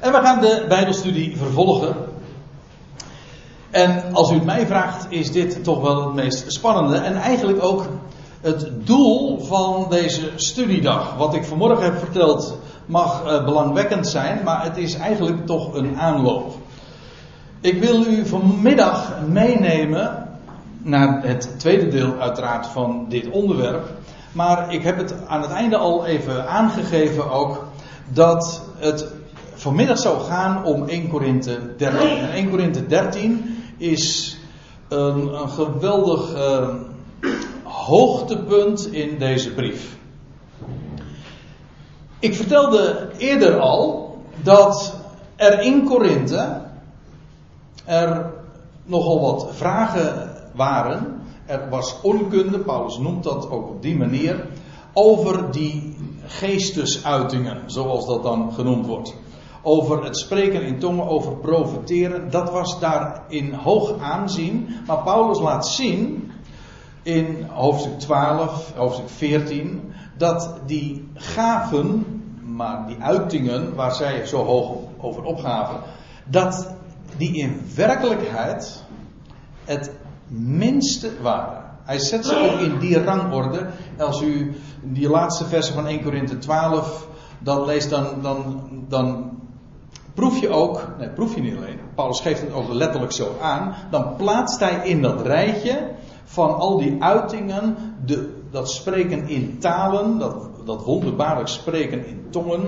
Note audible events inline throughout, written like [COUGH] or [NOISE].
En we gaan de Bijbelstudie vervolgen. En als u het mij vraagt, is dit toch wel het meest spannende. En eigenlijk ook het doel van deze studiedag. Wat ik vanmorgen heb verteld mag uh, belangwekkend zijn, maar het is eigenlijk toch een aanloop. Ik wil u vanmiddag meenemen naar het tweede deel uiteraard van dit onderwerp. Maar ik heb het aan het einde al even aangegeven ook dat het vanmiddag zou gaan om 1 Korinthe 13. En 1 Korinthe 13 is een, een geweldig uh, hoogtepunt in deze brief. Ik vertelde eerder al dat er in Korinthe er nogal wat vragen waren. Er was onkunde, Paulus noemt dat ook op die manier, over die geestesuitingen, zoals dat dan genoemd wordt. Over het spreken in tongen, over profeteren, dat was daar in hoog aanzien. Maar Paulus laat zien in hoofdstuk 12, hoofdstuk 14, dat die gaven, maar die uitingen waar zij zo hoog over opgaven, dat die in werkelijkheid het minste waren. Hij zet ze ook in die rangorde. Als u die laatste versen van 1 Korinthe 12 dan leest, dan, dan, dan proef je ook, nee, proef je niet alleen, Paulus geeft het ook letterlijk zo aan, dan plaatst hij in dat rijtje van al die uitingen, de, dat spreken in talen, dat, dat wonderbaarlijk spreken in tongen,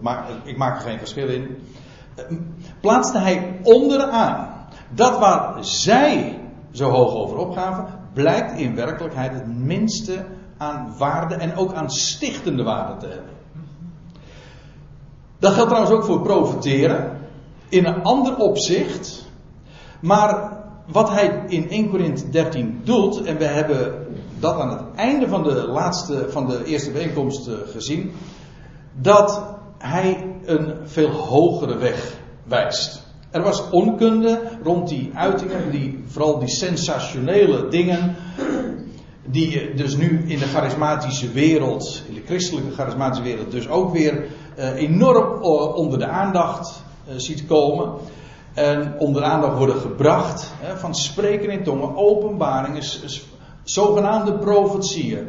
maak, ik maak er geen verschil in, plaatste hij onderaan. Dat waar zij zo hoog over opgaven, blijkt in werkelijkheid het minste aan waarde en ook aan stichtende waarde te hebben. Dat geldt trouwens ook voor profiteren. In een ander opzicht. Maar wat hij in 1 Korinthe 13 doet, en we hebben dat aan het einde van de laatste, van de eerste bijeenkomst eh, gezien, dat hij een veel hogere weg wijst. Er was onkunde rond die uitingen, die, vooral die sensationele dingen, die dus nu in de charismatische wereld, in de christelijke charismatische wereld, dus ook weer enorm uh, onder de aandacht uh, ziet komen. En onder de aandacht worden gebracht van spreken in tongen, openbaringen, zogenaamde profetieën,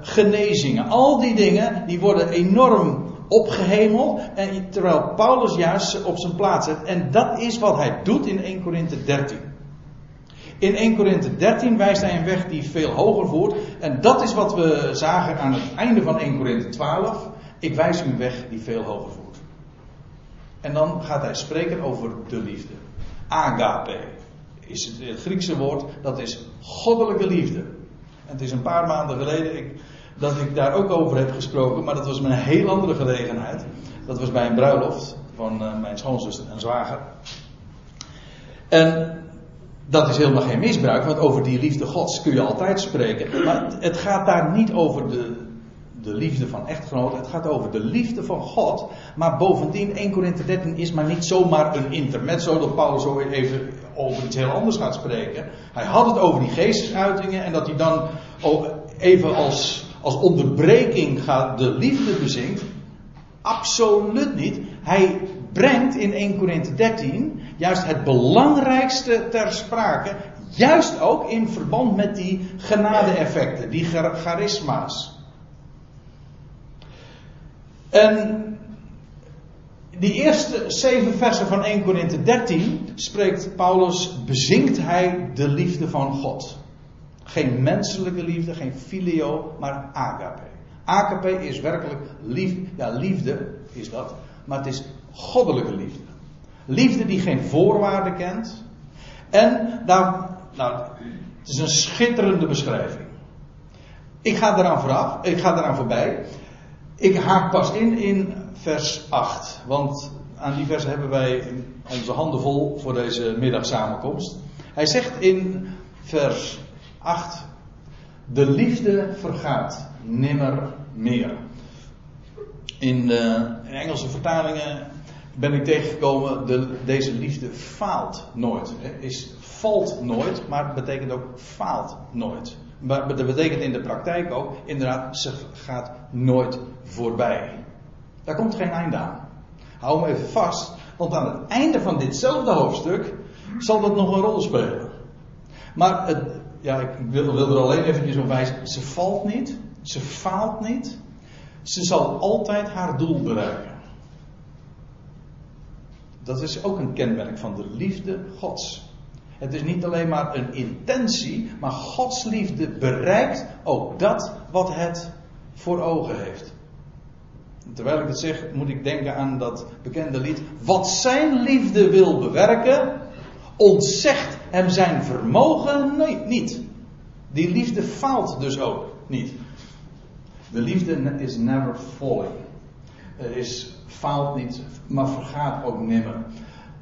genezingen. Al die dingen die worden enorm opgehemeld. En terwijl Paulus juist op zijn plaats zet. En dat is wat hij doet in 1 Korinthe 13. In 1 Korinthe 13 wijst hij een weg die veel hoger voert. En dat is wat we zagen aan het einde van 1 Korinthe 12. Ik wijs u een weg die veel hoger voert. En dan gaat hij spreken over de liefde. Agape is het Griekse woord. Dat is goddelijke liefde. En het is een paar maanden geleden. Ik, dat ik daar ook over heb gesproken, maar dat was een heel andere gelegenheid. Dat was bij een bruiloft van uh, mijn schoonzus en zwager. En dat is helemaal geen misbruik, want over die liefde Gods kun je altijd spreken. Maar het gaat daar niet over de, de liefde van echtgenoten, het gaat over de liefde van God. Maar bovendien, 1 Korinthe 13 is maar niet zomaar een intermezzo dat Paulus zo even over iets heel anders gaat spreken. Hij had het over die geestesuitingen en dat hij dan even als als onderbreking gaat de liefde bezinkt. Absoluut niet. Hij brengt in 1 Korinthe 13 juist het belangrijkste ter sprake. Juist ook in verband met die genade-effecten, die charisma's. En die eerste zeven versen van 1 Korinthe 13 spreekt Paulus, bezingt hij de liefde van God. Geen menselijke liefde, geen filio, maar agape. Agape is werkelijk liefde. Ja, liefde is dat. Maar het is goddelijke liefde. Liefde die geen voorwaarden kent. En daar, nou, het is een schitterende beschrijving. Ik ga eraan vooraf, ik ga eraan voorbij. Ik haak pas in in vers 8. Want aan die vers hebben wij onze handen vol voor deze middagsamenkomst. Hij zegt in vers 8. De liefde vergaat nimmer meer. In, de, in Engelse vertalingen ben ik tegengekomen, de, deze liefde faalt nooit. Is, valt nooit, maar het betekent ook faalt nooit. Maar dat betekent in de praktijk ook, inderdaad, ze gaat nooit voorbij. Daar komt geen einde aan. Hou hem even vast, want aan het einde van ditzelfde hoofdstuk zal dat nog een rol spelen. Maar het, ja, ik wil, wil er alleen eventjes op wijzen. Ze valt niet, ze faalt niet. Ze zal altijd haar doel bereiken. Dat is ook een kenmerk van de liefde Gods. Het is niet alleen maar een intentie, maar Gods liefde bereikt ook dat wat het voor ogen heeft. Terwijl ik dat zeg, moet ik denken aan dat bekende lied. Wat zijn liefde wil bewerken, ontzegt hem zijn vermogen nee, niet. Die liefde faalt dus ook niet. De liefde is never falling. Er is faalt niet, maar vergaat ook nimmer.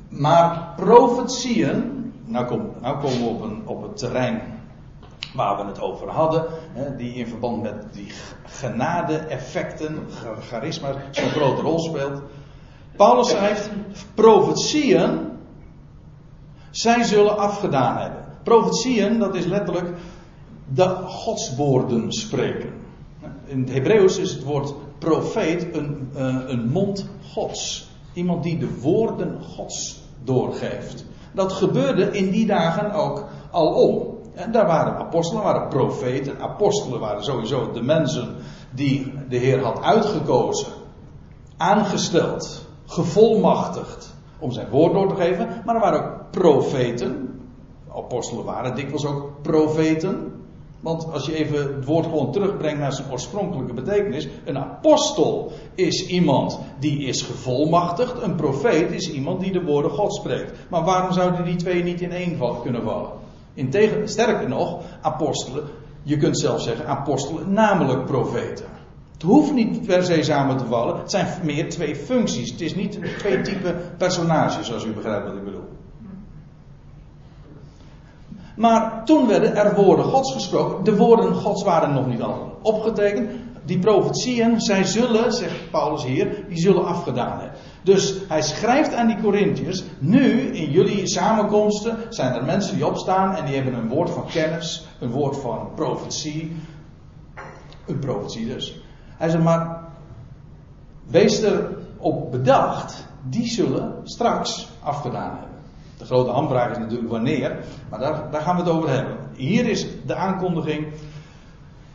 Maar profetieën, nou, kom, nou komen we op, een, op het terrein waar we het over hadden, hè, die in verband met die genade-effecten, charisma, zo'n grote rol speelt. Paulus schrijft, profetieën, zij zullen afgedaan hebben. Profetieën, dat is letterlijk de godswoorden spreken. In het Hebreeuws is het woord profeet een, uh, een mond gods. Iemand die de woorden gods doorgeeft. Dat gebeurde in die dagen ook alom. En daar waren apostelen, waren profeten. Apostelen waren sowieso de mensen die de Heer had uitgekozen, aangesteld, gevolmachtigd om zijn woord door te geven. Maar er waren ook profeten. Apostelen waren dikwijls ook profeten. Want als je even het woord gewoon terugbrengt naar zijn oorspronkelijke betekenis. Een apostel is iemand die is gevolmachtigd. Een profeet is iemand die de woorden God spreekt. Maar waarom zouden die twee niet in één kunnen vallen? Integen, sterker nog, apostelen. Je kunt zelfs zeggen apostelen, namelijk profeten. Het hoeft niet per se samen te vallen. Het zijn meer twee functies. Het is niet twee typen personages, als u begrijpt wat ik bedoel. Maar toen werden er woorden Gods gesproken. De woorden Gods waren nog niet al opgetekend. Die profetieën, zij zullen, zegt Paulus hier, die zullen afgedaan hebben. Dus hij schrijft aan die Corinthiërs, nu in jullie samenkomsten zijn er mensen die opstaan en die hebben een woord van kennis, een woord van profetie. Een profetie dus. Hij zegt maar, wees er op bedacht, die zullen straks afgedaan hebben. De grote hamvraag is natuurlijk wanneer, maar daar, daar gaan we het over hebben. Hier is de aankondiging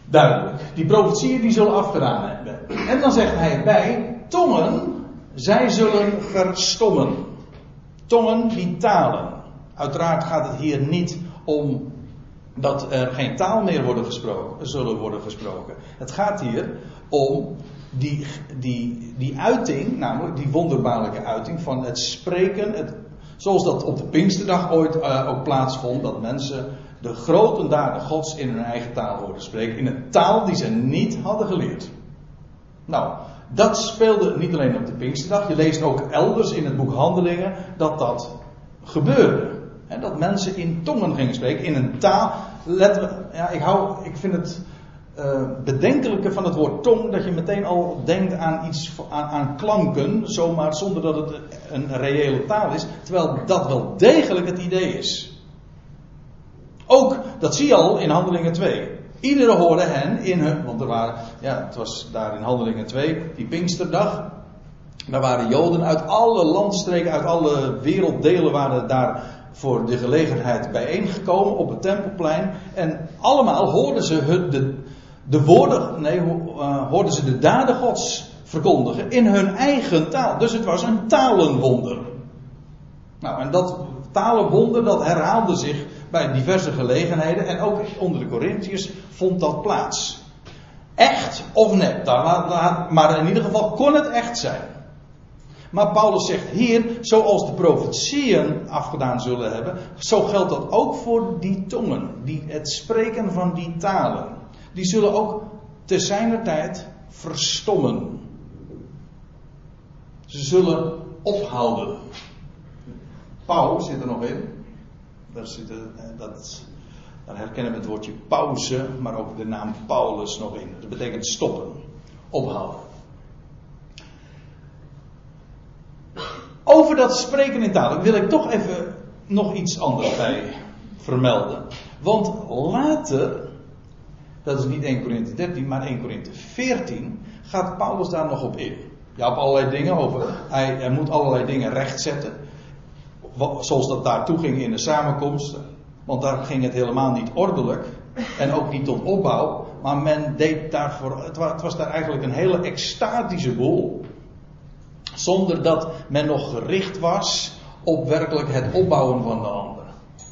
duidelijk. Die profetieën die zullen afgedaan hebben. En dan zegt hij erbij, tongen, zij zullen verstommen. Tongen die talen. Uiteraard gaat het hier niet om dat er geen taal meer worden gesproken, zullen worden gesproken. Het gaat hier om die, die, die uiting, namelijk die wonderbaarlijke uiting van het spreken, het Zoals dat op de Pinksterdag ooit uh, ook plaatsvond, dat mensen de grote daden Gods in hun eigen taal hoorden spreken. In een taal die ze niet hadden geleerd. Nou, dat speelde niet alleen op de Pinksterdag. Je leest ook elders in het boek Handelingen dat dat gebeurde. Dat mensen in tongen gingen spreken, in een taal. Letterlijk, ja, ik, hou, ik vind het uh, bedenkelijke van het woord tong, dat je meteen al denkt aan iets, aan, aan, klanken, zomaar zonder dat het een reële taal is, terwijl dat wel degelijk het idee is. Ook, dat zie je al in Handelingen 2. Iedere hoorde hen in hun, want er waren, ja, het was daar in Handelingen 2, die Pinksterdag. Daar waren Joden uit alle landstreken, uit alle werelddelen waren daar voor de gelegenheid bijeengekomen op het tempelplein. En allemaal hoorden ze hun, de, de woorden, nee, uh, hoorden ze de daden Gods verkondigen in hun eigen taal. Dus het was een talenwonder. Nou, en dat talenwonder dat herhaalde zich bij diverse gelegenheden en ook onder de Corinthiërs vond dat plaats. Echt of net, maar in ieder geval kon het echt zijn. Maar Paulus zegt hier, zoals de profetieën afgedaan zullen hebben, zo geldt dat ook voor die tongen, die, het spreken van die talen die zullen ook te zijner tijd verstommen. Ze zullen ophouden. Pauw zit er nog in. Daar, zit er, eh, dat, daar herkennen we het woordje pauze, maar ook de naam Paulus nog in. Dat betekent stoppen, ophouden. Over dat spreken in talen wil ik toch even nog iets anders bij vermelden. Want later dat is niet 1 Korinthe 13, maar 1 Korinthe 14, gaat Paulus daar nog op in. Ja, op allerlei dingen. Over, hij, hij moet allerlei dingen rechtzetten. Zoals dat daartoe ging in de samenkomst. Want daar ging het helemaal niet ordelijk. En ook niet tot opbouw. Maar men deed daarvoor. Het was, daar eigenlijk een hele extatische boel. Zonder dat men nog gericht was op werkelijk het opbouwen van de ander.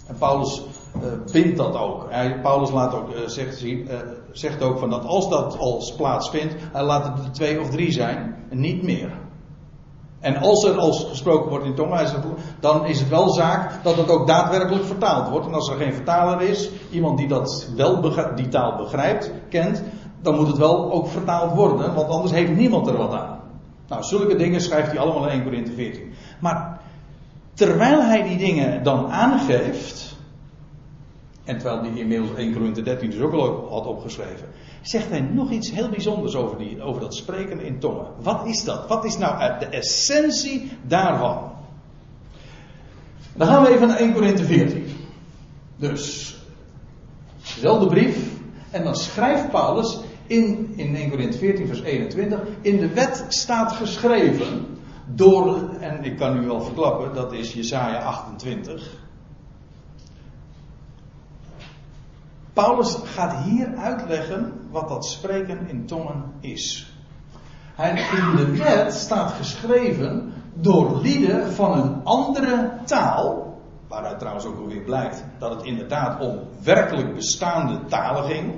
En Paulus uh, bindt dat ook. Hij, Paulus laat ook, uh, zegt, uh, zegt ook van dat als dat als plaatsvindt, hij laat het er twee of drie zijn, niet meer. En als er als gesproken wordt in tongen, dan is het wel zaak dat het ook daadwerkelijk vertaald wordt. En als er geen vertaler is, iemand die dat wel die taal begrijpt, kent, dan moet het wel ook vertaald worden, want anders heeft niemand er wat aan. Nou, zulke dingen schrijft hij allemaal in 1 Corinthië 14. Maar terwijl hij die dingen dan aangeeft, en terwijl hij inmiddels 1 Corinthië 13 dus ook al had opgeschreven, zegt hij nog iets heel bijzonders over, die, over dat spreken in tongen. Wat is dat? Wat is nou de essentie daarvan? Dan gaan we even naar 1 Corinthië 14. Dus, dezelfde brief. En dan schrijft Paulus in, in 1 Corinthië 14, vers 21. In de wet staat geschreven. Door, en ik kan u wel verklappen, dat is Jesaja 28. Paulus gaat hier uitleggen wat dat spreken in tongen is. Hij, in de wet staat geschreven door lieden van een andere taal, waaruit trouwens ook alweer blijkt dat het inderdaad om werkelijk bestaande talen ging.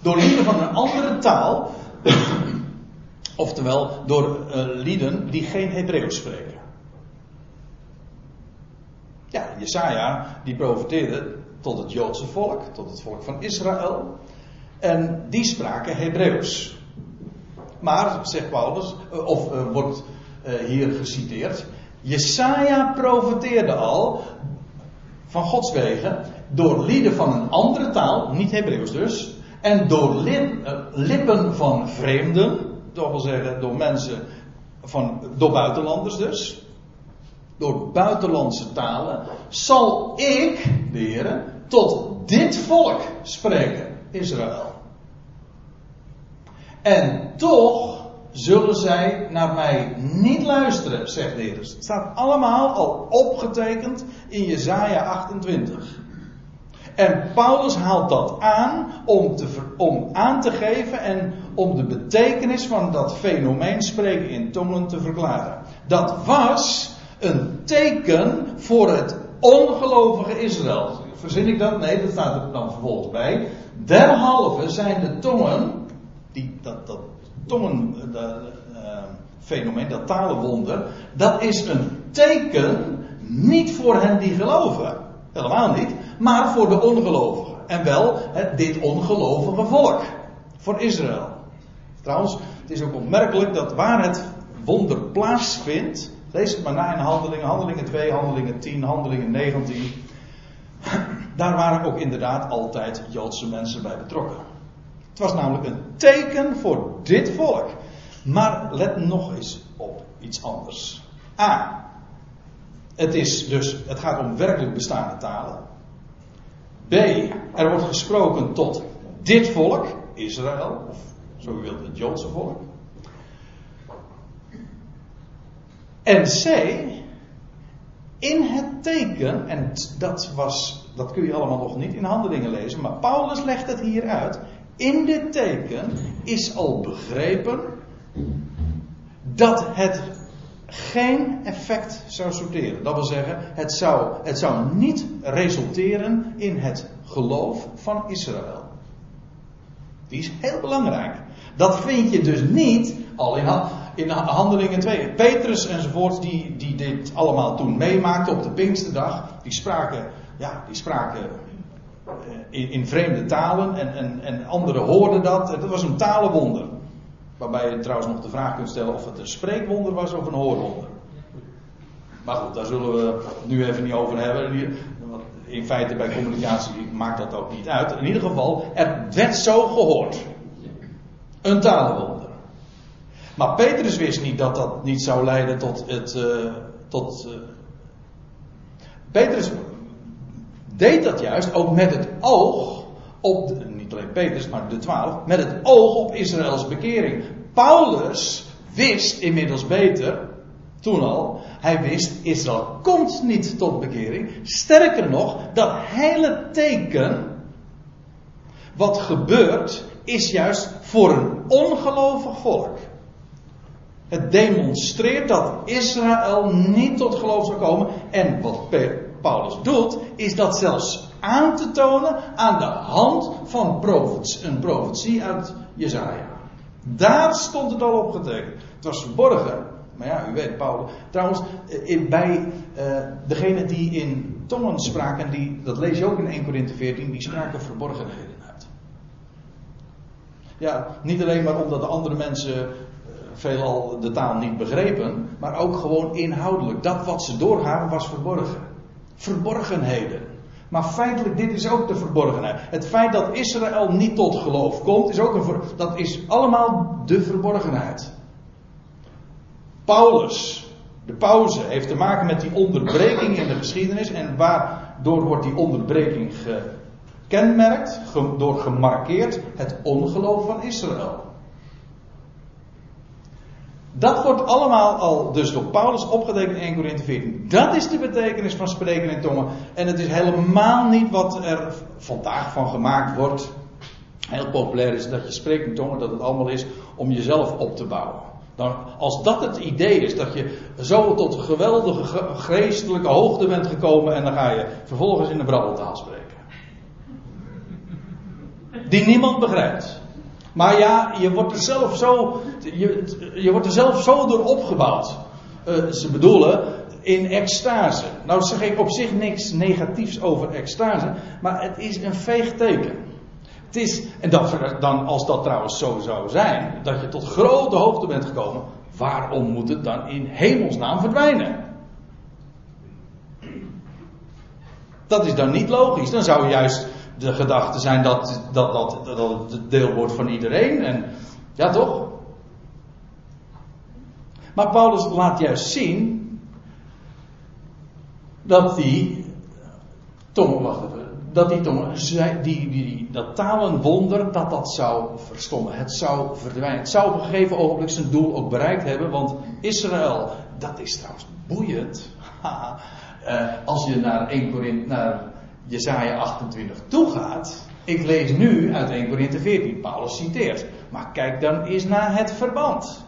Door lieden van een andere taal, [CLEARS THROAT] oftewel door uh, lieden die geen Hebreeuws spreken. Ja, Jesaja die profeteerde tot het Joodse volk, tot het volk van Israël. En die spraken Hebreeuws. Maar, zegt Paulus, eh, of uh, wordt uh, hier geciteerd, Jesaja profeteerde al van Gods wegen door lieden van een andere taal, niet Hebreeuws dus, en door lip, lippen van vreemden, dat wil zeggen door mensen van, door buitenlanders dus, door buitenlandse talen, zal ik, de tot dit volk spreken, Israël. En toch zullen zij naar mij niet luisteren, zegt de Heer. Het staat allemaal al opgetekend in Jesaja 28. En Paulus haalt dat aan om, te, om aan te geven en om de betekenis van dat fenomeen spreken in tongen te verklaren. Dat was een teken voor het ongelovige Israël. Verzin ik dat? Nee, dat staat er dan vervolgens bij. Derhalve zijn de tongen, die, dat, dat tongen, uh, fenomeen, dat talenwonder, dat is een teken niet voor hen die geloven. Helemaal niet, maar voor de ongelovigen. En wel dit ongelovige volk. Voor Israël. Trouwens, het is ook opmerkelijk dat waar het wonder plaatsvindt, Lees het maar na in handelingen, handelingen 2, handelingen 10, handelingen 19. Daar waren ook inderdaad altijd Joodse mensen bij betrokken. Het was namelijk een teken voor dit volk. Maar let nog eens op iets anders. A. Het is dus, het gaat om werkelijk bestaande talen. B. Er wordt gesproken tot dit volk, Israël, of zo u het Joodse volk. En C, in het teken, en dat, was, dat kun je allemaal nog niet in handelingen lezen, maar Paulus legt het hier uit. In dit teken is al begrepen dat het geen effect zou sorteren. Dat wil zeggen, het zou, het zou niet resulteren in het geloof van Israël. Die is heel belangrijk. Dat vind je dus niet al in, in Handelingen 2. Petrus enzovoort, die, die dit allemaal toen meemaakten op de Pinksterdag, die spraken, ja, die spraken eh, in, in vreemde talen en, en, en anderen hoorden dat. Dat was een talenwonder. Waarbij je trouwens nog de vraag kunt stellen of het een spreekwonder was of een hoorwonder. Maar goed, daar zullen we nu even niet over hebben. In feite bij communicatie maakt dat ook niet uit. In ieder geval, er werd zo gehoord. Een talenwonder. Maar Petrus wist niet dat dat niet zou leiden tot het. Uh, tot, uh, Petrus deed dat juist ook met het oog op. De, niet alleen Petrus, maar de twaalf. Met het oog op Israëls bekering. Paulus wist inmiddels beter, toen al, hij wist, Israël komt niet tot bekering. Sterker nog, dat hele teken, wat gebeurt, is juist voor een ongelovig volk. Het demonstreert dat Israël niet tot geloof zal komen. En wat Paulus doet, is dat zelfs aan te tonen aan de hand van een profetie uit Jezaja. Daar stond het al opgetekend. Het was verborgen. Maar ja, u weet, Paulus. Trouwens, eh, bij uh, degene die in tongen spraken, die, dat lees je ook in 1 Corinthië 14, die spraken verborgenheden uit. Ja, niet alleen maar omdat de andere mensen veelal de taal niet begrepen, maar ook gewoon inhoudelijk. Dat wat ze doorgaven was verborgen. Verborgenheden. Maar feitelijk, dit is ook de verborgenheid. Het feit dat Israël niet tot geloof komt, is ook een dat is allemaal de verborgenheid. Paulus, de pauze, heeft te maken met die onderbreking in de geschiedenis. En waardoor wordt die onderbreking gekenmerkt, door gemarkeerd, het ongeloof van Israël. Dat wordt allemaal al dus door Paulus opgetekend in 1 Corinthië 14. Dat is de betekenis van spreken in tongen. En het is helemaal niet wat er vandaag van gemaakt wordt. Heel populair is dat je spreekt in tongen, dat het allemaal is om jezelf op te bouwen. Dan, als dat het idee is, dat je zo tot geweldige geestelijke hoogte bent gekomen en dan ga je vervolgens in de brabbeltaal spreken. Die niemand begrijpt. Maar ja, je wordt er zelf zo, je, je wordt er zelf zo door opgebouwd. Uh, ze bedoelen in extase. Nou zeg ik op zich niks negatiefs over extase, maar het is een veeg teken. Het is, en dan, als dat trouwens zo zou zijn, dat je tot grote hoogte bent gekomen, waarom moet het dan in hemelsnaam verdwijnen? Dat is dan niet logisch. Dan zou juist de gedachte zijn dat, dat, dat, dat het deel wordt van iedereen. En, ja, toch? Maar Paulus laat juist zien dat die tongen, wacht even, dat die tongen, die, die, dat talenwonder, dat dat zou verstommen. Het zou verdwijnen. Het zou op een gegeven ogenblik zijn doel ook bereikt hebben, want Israël, dat is trouwens boeiend. uh, [LAUGHS] als je naar 1 Korinthe, naar Jesaja 28 toegaat. Ik lees nu uit 1 Korinthe 14, Paulus citeert. Maar kijk dan eens naar het verband.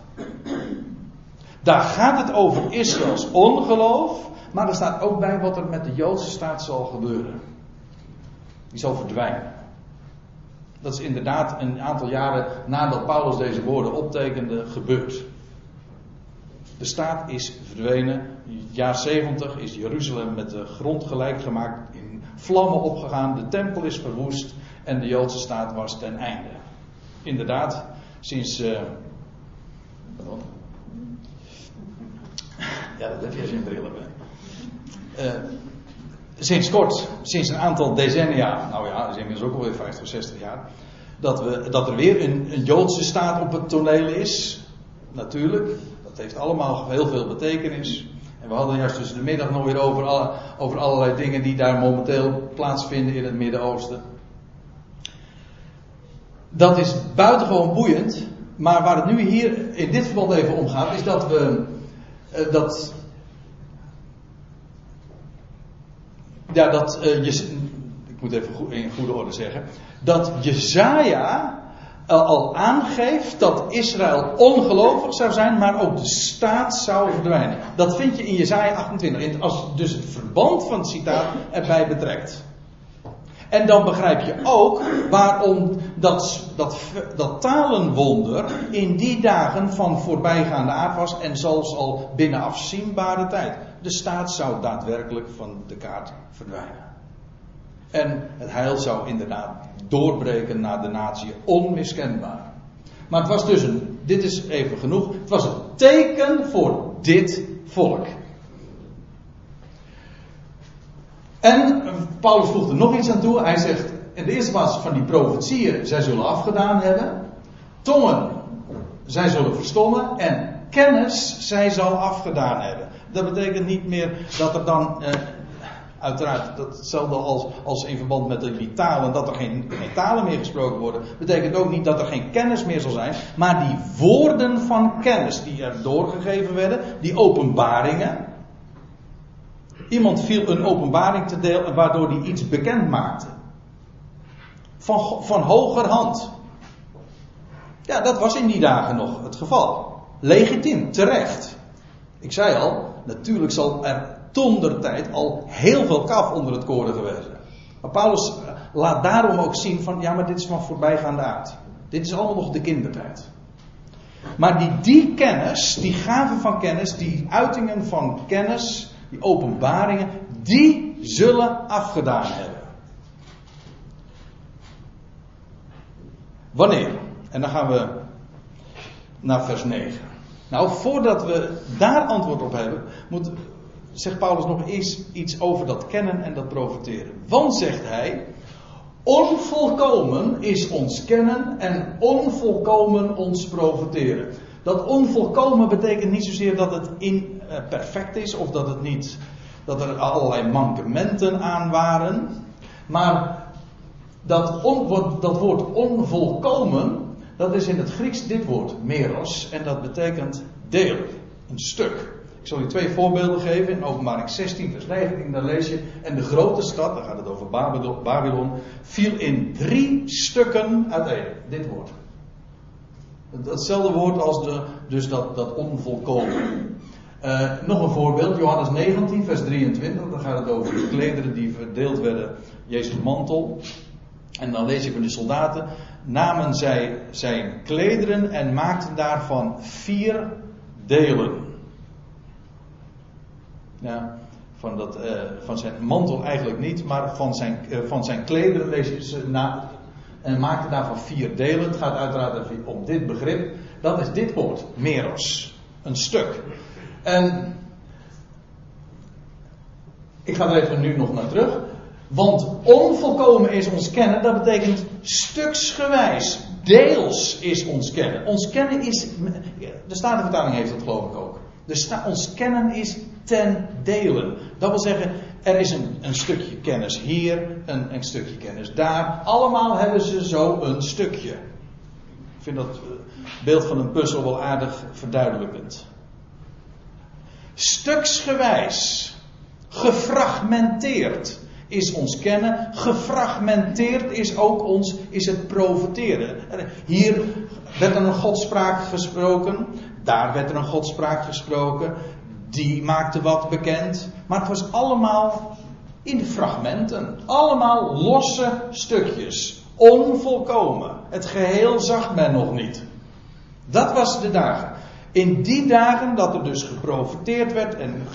Daar gaat het over Israëls ongeloof, maar er staat ook bij wat er met de Joodse staat zal gebeuren. Die zal verdwijnen. Dat is inderdaad een aantal jaren nadat Paulus deze woorden optekende gebeurd. De staat is verdwenen. In het jaar 70 is Jeruzalem met de grond gelijk gemaakt vlammen opgegaan, de tempel is verwoest en de Joodse staat was ten einde. Inderdaad, sinds. Uh, ja, dat heb je als je een bril hebt. Uh, sinds kort, sinds een aantal decennia, nou ja, dat is inmiddels ook alweer 50 of 60 jaar, dat, we, dat er weer een, een Joodse staat op het toneel is. Natuurlijk, dat heeft allemaal heel veel betekenis. En we hadden juist tussen de middag nog weer over, over allerlei dingen die daar momenteel plaatsvinden in het Midden-Oosten. Dat is buitengewoon boeiend. Maar waar het nu hier in dit verband even om gaat, is dat we. Uh, dat. Ja, dat. Uh, je, ik moet even in goede orde zeggen. Dat Jezaja al aangeeft dat Israël ongelovig zou zijn, maar ook de staat zou verdwijnen. Dat vind je in Jesaja 28, als dus het verband van het citaat erbij betrekt. En dan begrijp je ook waarom dat, dat, dat talenwonder in die dagen van voorbijgaande aard was en zelfs al binnen afzienbare tijd. De staat zou daadwerkelijk van de kaart verdwijnen. En het heil zou inderdaad doorbreken naar de natie, onmiskenbaar. Maar het was dus een, dit is even genoeg, het was een teken voor dit volk. En Paulus voegt er nog iets aan toe. Hij zegt, in de eerste plaats van die profetieën, zij zullen afgedaan hebben. Tongen, zij zullen verstommen. En kennis, zij zal afgedaan hebben. Dat betekent niet meer dat er dan eh, Uiteraard, dat hetzelfde als, als in verband met die talen, dat er geen, geen talen meer gesproken worden, betekent ook niet dat er geen kennis meer zal zijn, maar die woorden van kennis die er doorgegeven werden, die openbaringen. Iemand viel een openbaring te deel waardoor hij iets bekend maakte. Van, van hoger hand. Ja, dat was in die dagen nog het geval. Legitiem, terecht. Ik zei al, natuurlijk zal er ton tijd al heel veel kaf onder het koren geweest Maar Paulus eh, laat daarom ook zien van, ja, maar dit is van voorbijgaande aard. Dit is allemaal nog de kindertijd. Maar die, die kennis, die gaven van kennis, die uitingen van kennis, die openbaringen, die zullen afgedaan hebben. Wanneer? En dan gaan we naar vers 9. Nou, voordat we daar antwoord op hebben, moet, zegt Paulus nog eens iets over dat kennen en dat profiteren. Want, zegt hij, onvolkomen is ons kennen en onvolkomen ons profiteren. Dat onvolkomen betekent niet zozeer dat het imperfect is of dat het niet, dat er allerlei mankementen aan waren. Maar dat, dat woord onvolkomen, dat is in het Grieks dit woord, meros, en dat betekent deel, een stuk. Ik zal u twee voorbeelden geven. In openbaring 16, vers 19, daar lees je. En de grote stad, daar gaat het over Babylon, viel in drie stukken uiteen. Dit woord. Hetzelfde woord als de, dus dat, dat onvolkomen. Uh, nog een voorbeeld, Johannes 19, vers 23. Dan gaat het over de klederen die verdeeld werden, Jezus' mantel. En dan lees je van de soldaten. Namen zij zijn klederen en maakten daarvan vier delen. Van, dat, uh, van zijn mantel eigenlijk niet, maar van zijn, uh, van zijn klederen lees ze na, en maakte daarvan vier delen. Het gaat uiteraard om dit begrip. Dat is dit woord, meros. Een stuk. En ik ga er even nu nog naar terug. Want onvolkomen is ons kennen, dat betekent stuksgewijs, deels is ons kennen. Ons kennen is, de Statenvertaling heeft dat geloof ik ook. Dus ons kennen is ten delen. Dat wil zeggen, er is een, een stukje kennis hier, een, stukje kennis daar. Allemaal hebben ze zo een stukje. Ik vind dat eh, beeld van een puzzel wel aardig verduidelijkend. Stuksgewijs, gefragmenteerd is ons kennen. Gefragmenteerd is ook ons, is het profiteren. Hier werd er een godspraak gesproken. Daar werd er een godspraak gesproken. Die maakte wat bekend. Maar het was allemaal in fragmenten. Allemaal losse stukjes. Onvolkomen. Het geheel zag men nog niet. Dat was de dagen. In die dagen dat er dus geprofiteerd werd en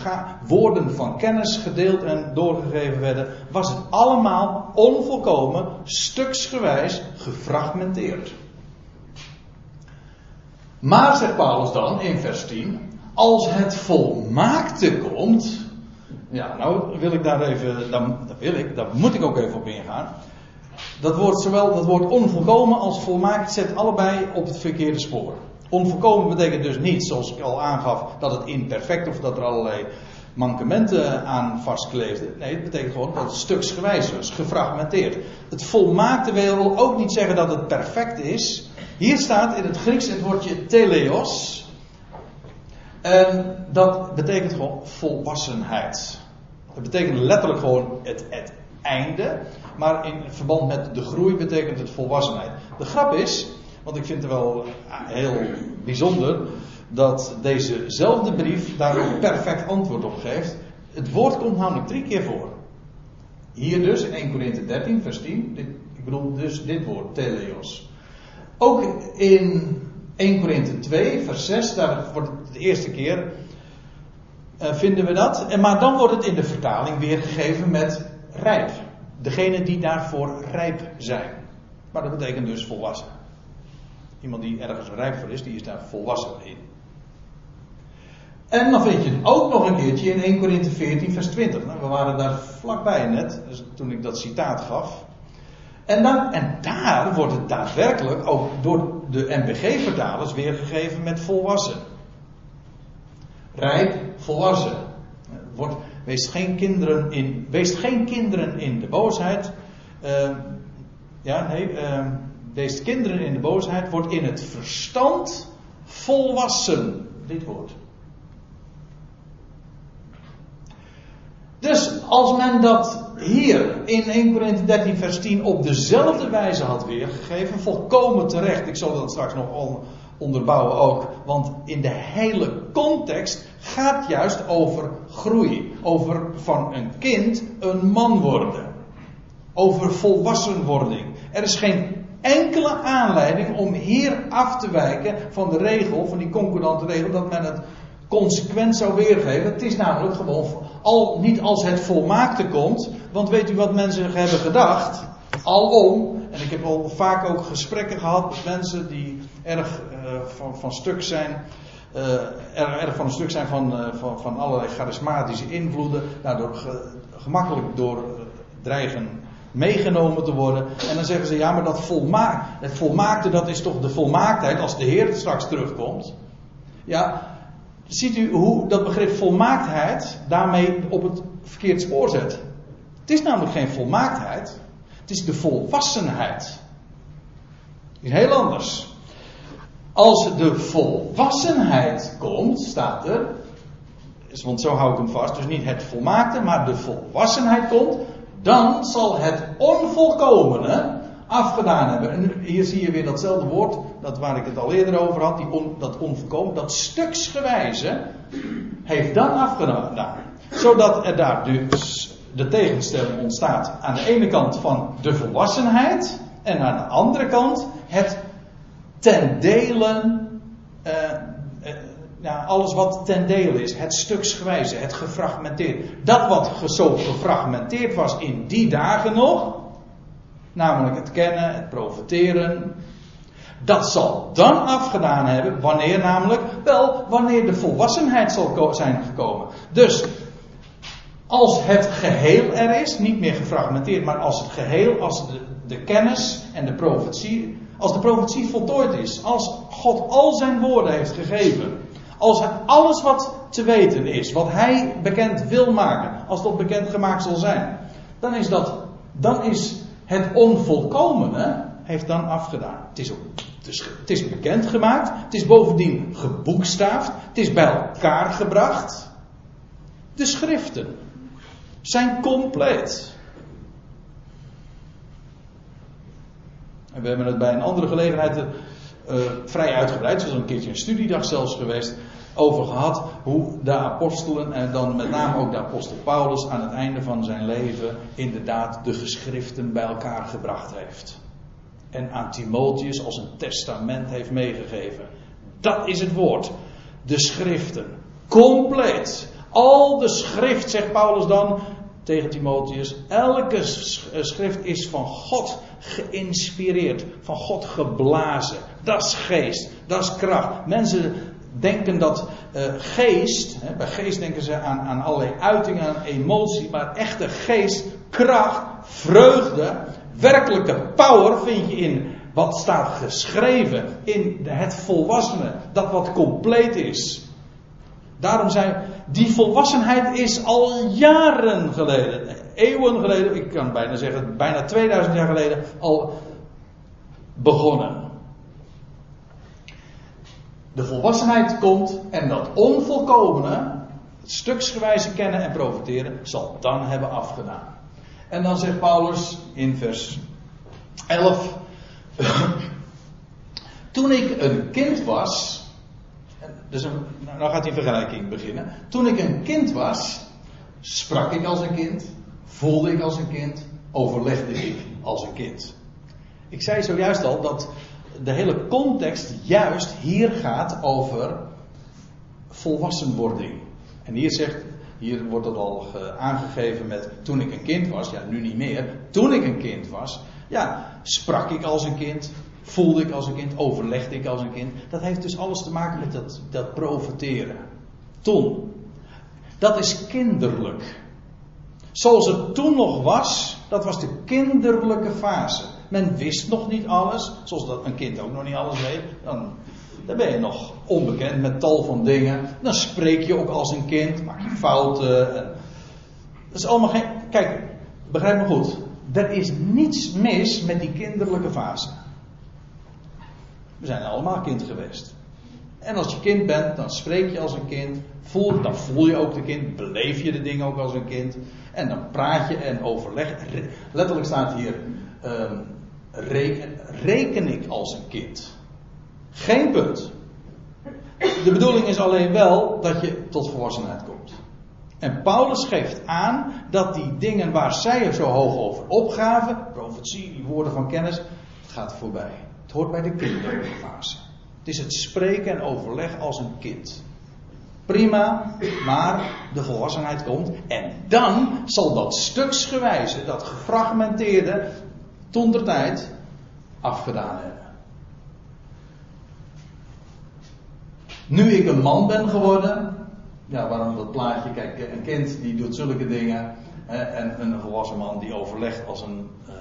woorden van kennis gedeeld en doorgegeven werden, was het allemaal onvolkomen, stuksgewijs gefragmenteerd. Maar, zegt Paulus dan in vers 10, als het volmaakte komt, ja, nou wil ik daar even, dan, wil ik, daar moet ik ook even op ingaan. Dat woord, zowel dat woord onvolkomen als volmaakt zet allebei op het verkeerde spoor. Onvolkomen betekent dus niet, zoals ik al aangaf, dat het imperfect of dat er allerlei mankementen aan vastkleefden. Nee, het betekent gewoon dat het stuksgewijs was, gefragmenteerd. Het volmaakte wil ook niet zeggen dat het perfect is. Hier staat in het Grieks het woordje teleos. En dat betekent gewoon volwassenheid. Dat betekent letterlijk gewoon het, het einde. Maar in verband met de groei betekent het volwassenheid. De grap is, want ik vind het wel heel bijzonder dat dezezelfde brief daar een perfect antwoord op geeft. Het woord komt namelijk drie keer voor. Hier dus in 1 Corinthië 13, vers 10. Dit, ik bedoel dus dit woord, teleos. Ook in 1 Korinthe 2, vers 6, daar wordt het de eerste keer uh, vinden we dat. En, maar dan wordt het in de vertaling weergegeven met rijp. Degene die daarvoor rijp zijn. Maar dat betekent dus volwassen. Iemand die ergens rijp voor is, die is daar volwassen in. En dan vind je het ook nog een keertje in 1 Korinthe 14, vers 20. Nou, we waren daar vlakbij net, dus toen ik dat citaat gaf. En, dan, en daar wordt het daadwerkelijk ook door de MBG-vertalers weergegeven met volwassen. Rijp, volwassen. Wordt, Wees geen kinderen in, wees geen kinderen in de boosheid. Uh, ja, nee. Uh, wees kinderen in de boosheid. Wordt in het verstand volwassen. Dit woord. Dus als men dat hier in 1 Corinthië 13 vers 10 op dezelfde wijze had weergegeven, volkomen terecht. Ik zal dat straks nog onderbouwen ook. Want in de hele context gaat juist over groei. Over van een kind een man worden. Over volwassenwording. Er is geen enkele aanleiding om hier af te wijken van de regel, van die concordante regel, dat men het consequent zou weergeven. Het is namelijk gewoon al niet als het volmaakte komt. Want weet u wat mensen hebben gedacht? Alom. En ik heb al vaak ook gesprekken gehad met mensen die erg uh, van, van stuk zijn. Uh, erg, erg, van een stuk zijn van, uh, van, van allerlei charismatische invloeden. Daardoor ge, gemakkelijk door dreigen meegenomen te worden. En dan zeggen ze, ja, maar dat volmaak, het volmaakte, dat is toch de volmaaktheid als de Heer straks terugkomt. Ja, ziet u hoe dat begrip volmaaktheid daarmee op het verkeerd spoor zet. Het is namelijk geen volmaaktheid, het is de volwassenheid. Is heel anders. Als de volwassenheid komt, staat er, want zo hou ik hem vast, dus niet het volmaakte, maar de volwassenheid komt, dan zal het onvolkomene afgedaan hebben. En hier zie je weer datzelfde woord, dat waar ik het al eerder over had, die dat onvolkomen, dat stuksgewijze heeft dan afgedaan. Zodat er daar dus de tegenstelling ontstaat aan de ene kant van de volwassenheid en aan de andere kant het ten delen uh, ja, alles wat ten dele is, het stuksgewijze, het gefragmenteerd. Dat wat zo gefragmenteerd was in die dagen nog, namelijk het kennen, het profiteren, dat zal dan afgedaan hebben, wanneer namelijk, wel, wanneer de volwassenheid zal zijn gekomen. Dus, als het geheel er is, niet meer gefragmenteerd, maar als het geheel, als de, de kennis en de profetie, als de profetie voltooid is, als God al zijn woorden heeft gegeven, als alles wat te weten is, wat hij bekend wil maken, als dat bekend gemaakt zal zijn, dan is dat, dan is het onvolkomene, heeft dan afgedaan. Het is, ook, het is bekend gemaakt, het is bovendien geboekstaafd, het is bij elkaar gebracht. De schriften zijn compleet. En we hebben het bij een andere gelegenheid uh, vrij uitgebreid, zoals een keertje een studiedag zelfs geweest, over gehad hoe de apostelen en dan met name ook de apostel Paulus aan het einde van zijn leven inderdaad de geschriften bij elkaar gebracht heeft. En aan Timotheus als een testament heeft meegegeven. Dat is het woord. De schriften. Compleet. Al de schrift, zegt Paulus dan tegen Timotheus. Elke schrift is van God geïnspireerd. Van God geblazen. Dat is geest. Dat is kracht. Mensen denken dat uh, geest, hè, bij geest denken ze aan, aan allerlei uitingen, aan emotie, maar echte geest, kracht, vreugde, werkelijke power vind je in wat staat geschreven, in het volwassene, dat wat compleet is. Daarom zijn, die volwassenheid is al jaren geleden, eeuwen geleden, ik kan bijna zeggen bijna 2000 jaar geleden, al begonnen de volwassenheid komt en dat onvolkomene, stuksgewijze kennen en profiteren, zal dan hebben afgedaan. En dan zegt Paulus in vers 11. [LAUGHS] Toen ik een kind was. Dus een, nou gaat die vergelijking beginnen. Toen ik een kind was, sprak ik als een kind, voelde ik als een kind, overlegde ik als een kind. Ik zei zojuist al dat de hele context juist hier gaat over volwassenwording. En hier zegt, hier wordt het al aangegeven met toen ik een kind was, ja nu niet meer, toen ik een kind was, ja, sprak ik als een kind, voelde ik als een kind, overlegde ik als een kind. Dat heeft dus alles te maken met dat, dat profiteren. Toen. Dat is kinderlijk. Zoals het toen nog was, dat was de kinderlijke fase. Men wist nog niet alles, zoals dat een kind ook nog niet alles weet. Dan, dan ben je nog onbekend met tal van dingen. Dan spreek je ook als een kind, maak je fouten. En, Dat is allemaal geen. Kijk, begrijp me goed. Er is niets mis met die kinderlijke fase. We zijn allemaal kind geweest. En als je kind bent, dan spreek je als een kind. Dan voel je ook de kind. Beleef je de dingen ook als een kind. En dan praat je en overleg. Letterlijk staat hier. Reken, reken ik als een kind. Geen punt. De bedoeling is alleen wel dat je tot volwassenheid komt. En Paulus geeft aan dat die dingen waar zij er zo hoog over opgaven, profetie, woorden van kennis, het gaat voorbij. Het hoort bij de kinderfase. Het is het spreken en overleg als een kind. Prima, maar de volwassenheid komt. En dan zal dat stuksgewijze, dat gefragmenteerde, ton der tijd afgedaan hebben. Nu ik een man ben geworden, ja, waarom dat plaatje? Kijk, een kind die doet zulke dingen. Hè, en een volwassen man die overlegt als een, uh,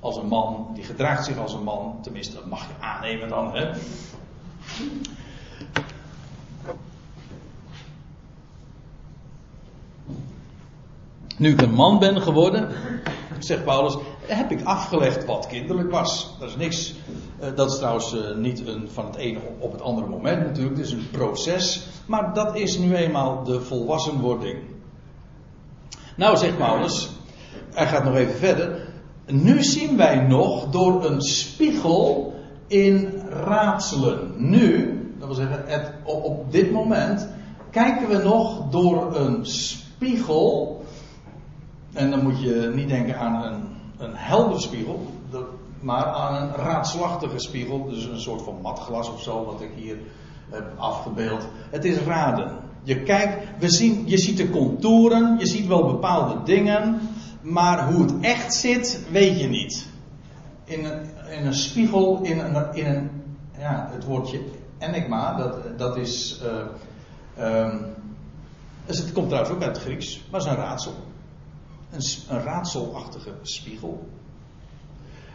als een man, die gedraagt zich als een man. Tenminste, dat mag je aannemen dan. Hè. Nu ik een man ben geworden, zegt Paulus, heb ik afgelegd wat kinderlijk was. Dat is niks. Eh, dat is trouwens eh, niet een, van het ene op het andere moment natuurlijk. Het is een proces. Maar dat is nu eenmaal de volwassenwording. Nou, zegt Paulus, hij gaat nog even verder. Nu zien wij nog door een spiegel in raadselen. Nu, dat wil zeggen, op dit moment, kijken we nog door een spiegel. En dan moet je niet denken aan een, een helder spiegel, maar aan een raadslachtige spiegel. Dus een soort van matglas of zo, wat ik hier afgebeeld. Het is raden. Je kijkt, we zien, je ziet de contouren, je ziet wel bepaalde dingen, maar hoe het echt zit, weet je niet. In een, in een spiegel, in een, in een, ja, het woordje enigma, dat, dat is, uh, um, het komt trouwens ook uit het Grieks, maar is een raadsel. Een, raadselachtige spiegel.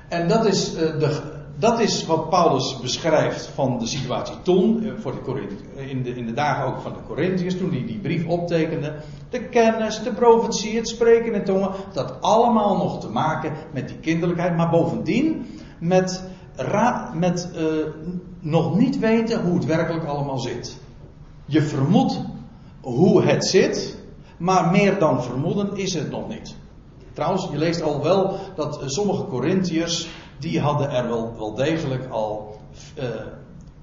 En dat is uh, de, dat is wat Paulus beschrijft van de situatie toen, eh, voor de in, de, in de dagen ook van de Corinthiërs, toen hij die brief optekende. De kennis, de profetie, het spreken in tongen, dat allemaal nog te maken met die kinderlijkheid, maar bovendien met, met uh, nog niet weten hoe het werkelijk allemaal zit. Je vermoedt hoe het zit, maar meer dan vermoeden is het nog niet. Trouwens, je leest al wel dat sommige Corinthiërs die hadden er wel, wel degelijk al uh,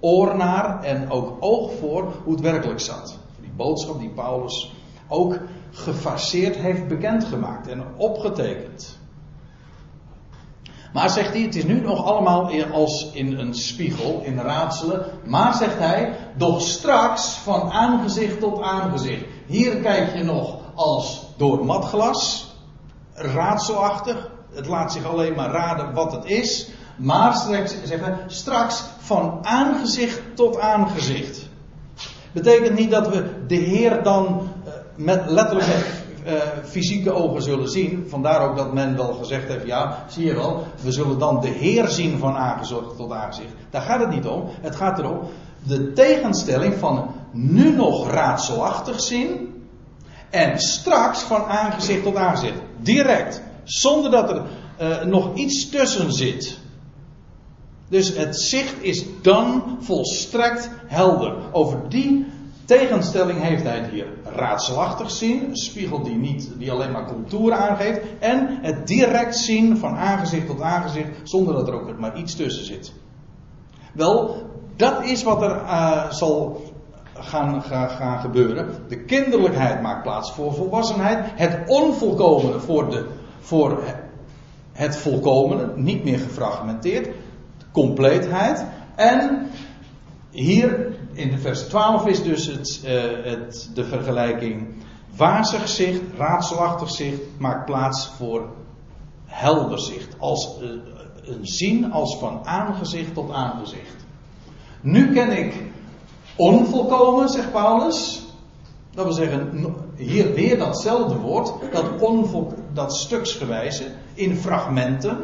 oor naar en ook oog voor hoe het werkelijk zat. Die boodschap die Paulus ook gefaseerd heeft bekendgemaakt en opgetekend. Maar zegt hij, het is nu nog allemaal als in een spiegel, in raadselen. Maar zegt hij, doch straks van aangezicht tot aangezicht. Hier kijk je nog als door matglas, raadselachtig het laat zich alleen maar raden wat het is. Maar straks, zeggen, straks van aangezicht tot aangezicht. Betekent niet dat we de Heer dan uh, met letterlijk uh, fysieke ogen zullen zien. Vandaar ook dat men wel gezegd heeft: ja, zie je wel, we zullen dan de Heer zien van aangezicht tot aangezicht. Daar gaat het niet om. Het gaat erom de tegenstelling van nu nog raadselachtig zien. En straks van aangezicht tot aangezicht. Direct. Zonder dat er uh, nog iets tussen zit. Dus het zicht is dan volstrekt helder. Over die tegenstelling heeft hij het hier raadselachtig zien. Een spiegel die, niet, die alleen maar contouren aangeeft. En het direct zien van aangezicht tot aangezicht. Zonder dat er ook maar iets tussen zit. Wel, dat is wat er uh, zal gaan, gaan, gebeuren. De kinderlijkheid maakt plaats voor volwassenheid. Het onvolkomene voor de voor het volkomene, niet meer gefragmenteerd, compleetheid. En hier in de vers 12 is dus het, uh, het, de vergelijking wazig zicht, raadselachtig zicht, maakt plaats voor helder zicht. Als uh, een zien als van aangezicht tot aangezicht. Nu ken ik onvolkomen, zegt Paulus. Dat wil zeggen, hier weer datzelfde woord, dat, dat stuksgewijze, in fragmenten.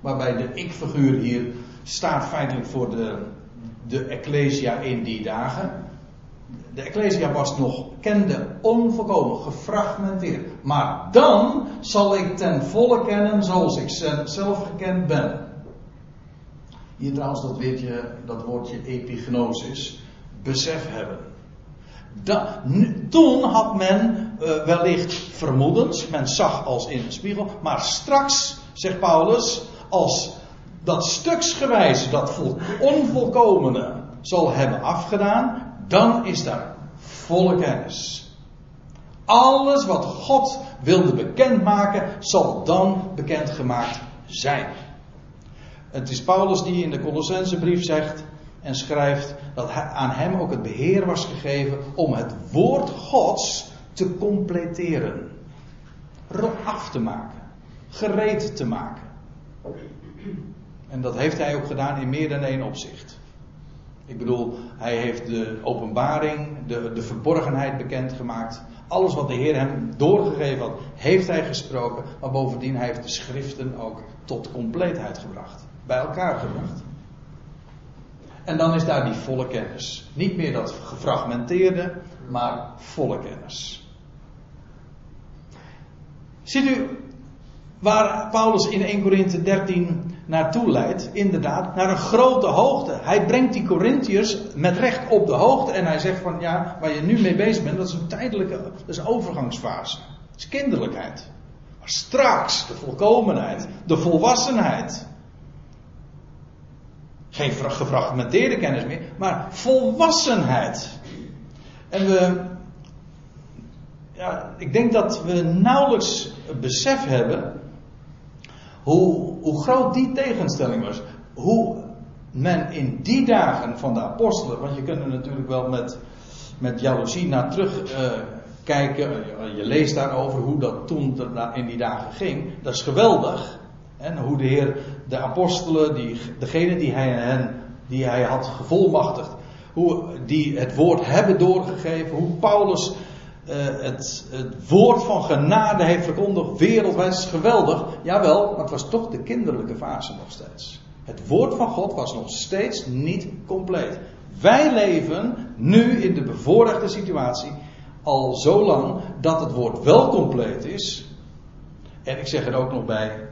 Waarbij de ik-figuur hier staat feitelijk voor de, de Ecclesia in die dagen. de Ecclesia was nog, kende onvolkomen, gefragmenteerd. Maar dan zal ik ten volle kennen zoals ik zelf gekend ben. Hier trouwens dat, weertje, dat woordje epignosis, besef hebben. toen had men uh, wellicht vermoedens, men zag als in een spiegel, maar straks, zegt Paulus, als dat stuksgewijs, dat onvolkomene zal hebben afgedaan, dan is daar volle kennis. Alles wat God wilde bekendmaken, zal dan bekendgemaakt zijn. Het is Paulus die in de Colossensebrief zegt en schrijft dat aan hem ook het beheer was gegeven om het woord Gods te completeren. Af te maken. Gereed te maken. En dat heeft hij ook gedaan in meer dan één opzicht. Ik bedoel, hij heeft de openbaring, de, de verborgenheid bekendgemaakt. Alles wat de Heer hem doorgegeven had, heeft hij gesproken. Maar bovendien, hij heeft de schriften ook tot compleetheid gebracht. Bij elkaar gebracht. En dan is daar die volle kennis. Niet meer dat gefragmenteerde, maar volle kennis. Ziet u waar Paulus in 1 Corinthië 13 naartoe leidt, inderdaad, naar een grote hoogte. Hij brengt die Corinthiërs met recht op de hoogte en hij zegt van ja, waar je nu mee bezig bent, dat is een tijdelijke, dat is een overgangsfase. Dat is kinderlijkheid. Maar straks de volkomenheid, de volwassenheid. Geen gefragmenteerde kennis meer, maar volwassenheid. En we, ja, ik denk dat we nauwelijks besef hebben hoe, hoe groot die tegenstelling was. Hoe men in die dagen van de apostelen, want je kunt er natuurlijk wel met, met jaloezie naar terug uh, kijken. Je leest daarover hoe dat toen in die dagen ging. Dat is geweldig. En hoe de Heer de apostelen, die, degene die hij, hen, die hij had gevolmachtigd, hoe die het woord hebben doorgegeven, hoe Paulus uh, het, het, woord van genade heeft verkondigd wereldwijd. is geweldig. Jawel, maar het was toch de kinderlijke fase nog steeds. Het woord van God was nog steeds niet compleet. Wij leven nu in de bevoorrechte situatie al zo lang dat het woord wel compleet is. En ik zeg er ook nog bij.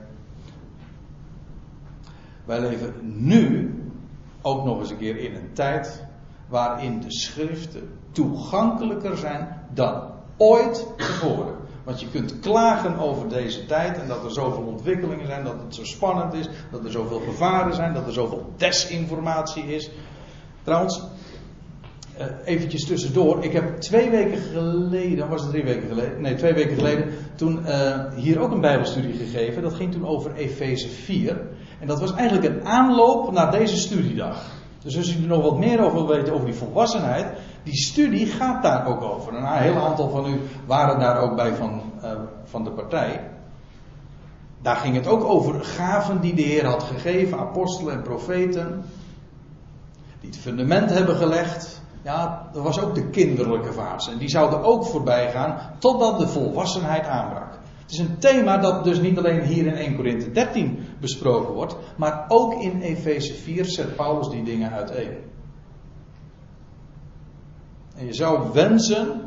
Wij leven nu ook nog eens een keer in een tijd waarin de schriften toegankelijker zijn dan ooit tevoren. Want je kunt klagen over deze tijd en dat er zoveel ontwikkelingen zijn, dat het zo spannend is, dat er zoveel gevaren zijn, dat er zoveel desinformatie is. Trouwens, uh, eventjes tussendoor. Ik heb twee weken geleden, was het drie weken geleden? Nee, twee weken geleden. Toen uh, hier ook een Bijbelstudie gegeven. Dat ging toen over Efeze 4. En dat was eigenlijk een aanloop naar deze studiedag. Dus als u er nog wat meer over wil weten over die volwassenheid, die studie gaat daar ook over. En een heel aantal van u waren daar ook bij van, uh, van de partij. Daar ging het ook over gaven die de Heer had gegeven, apostelen en profeten. Die het fundament hebben gelegd. Ja, dat was ook de kinderlijke fase. En die zouden ook voorbij gaan totdat de volwassenheid aanbrak. Het is een thema dat dus niet alleen hier in 1 Korinthe 13 besproken wordt, maar ook in Efeze 4 zet Paulus die dingen uiteen. En je zou wensen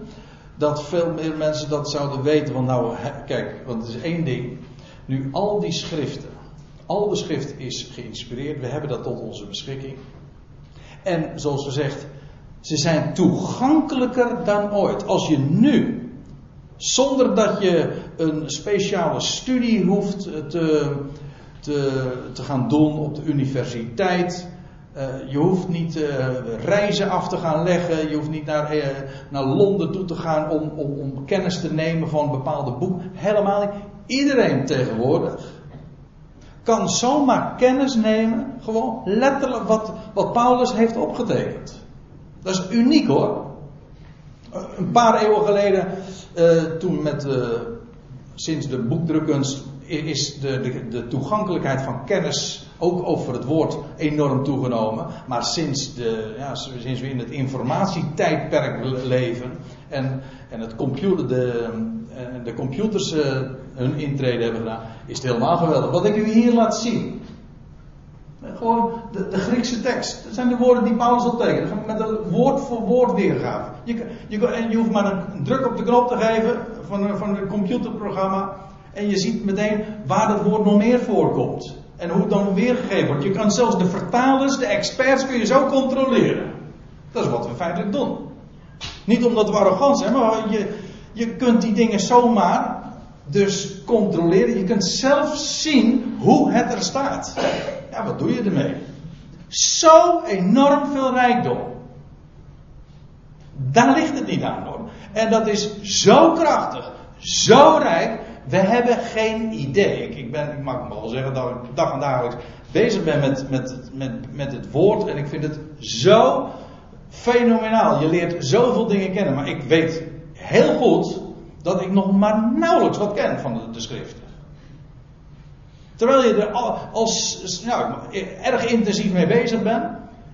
dat veel meer mensen dat zouden weten. Want nou, kijk, want het is één ding. Nu al die schriften, al de schrift is geïnspireerd. We hebben dat tot onze beschikking. En zoals gezegd, ze zijn toegankelijker dan ooit. Als je nu zonder dat je een speciale studie hoeft te, te, te gaan doen op de universiteit. Uh, je hoeft niet uh, reizen af te gaan leggen. Je hoeft niet naar, uh, naar Londen toe te gaan om, om, om, kennis te nemen van bepaalde boeken. Helemaal niet. Iedereen tegenwoordig kan zomaar kennis nemen. Gewoon letterlijk wat, wat Paulus heeft opgetekend. Dat is uniek hoor. Een paar eeuwen geleden, uh, toen met, uh, sinds de boekdrukkunst, is de, de, de, toegankelijkheid van kennis ook over het woord enorm toegenomen. Maar sinds, de, ja, sinds we in het informatietijdperk leven en, en het computer, de, eh, de computers hun intrede hebben gedaan, is het helemaal geweldig. Wat ik u hier laat zien. Gewoon de, de, Griekse tekst. Dat zijn de woorden die Paulus optekent. Met een woord voor woord weergave. Je, je, en je hoeft maar een druk op de knop te geven van, van een computerprogramma. En je ziet meteen waar dat woord nog meer voorkomt. En hoe het dan weergegeven wordt. Je kan zelfs de vertalers, de experts, kun je zo controleren. Dat is wat we feitelijk doen. Niet omdat we arrogant zijn, maar je, je kunt die dingen zomaar dus controleren. Je kunt zelf zien hoe het er staat. Ja, wat doe je ermee? Zo enorm veel rijkdom. Daar ligt het niet aan hoor. En dat is zo krachtig, zo rijk. We hebben geen idee. Ik, ben, ik mag wel zeggen dat ik dag en dagelijks bezig ben met, met, met, met het woord. En ik vind het zo fenomenaal. Je leert zoveel dingen kennen. Maar ik weet heel goed dat ik nog maar nauwelijks wat ken van de, de schriften. Terwijl je er als, nou, erg intensief mee bezig bent.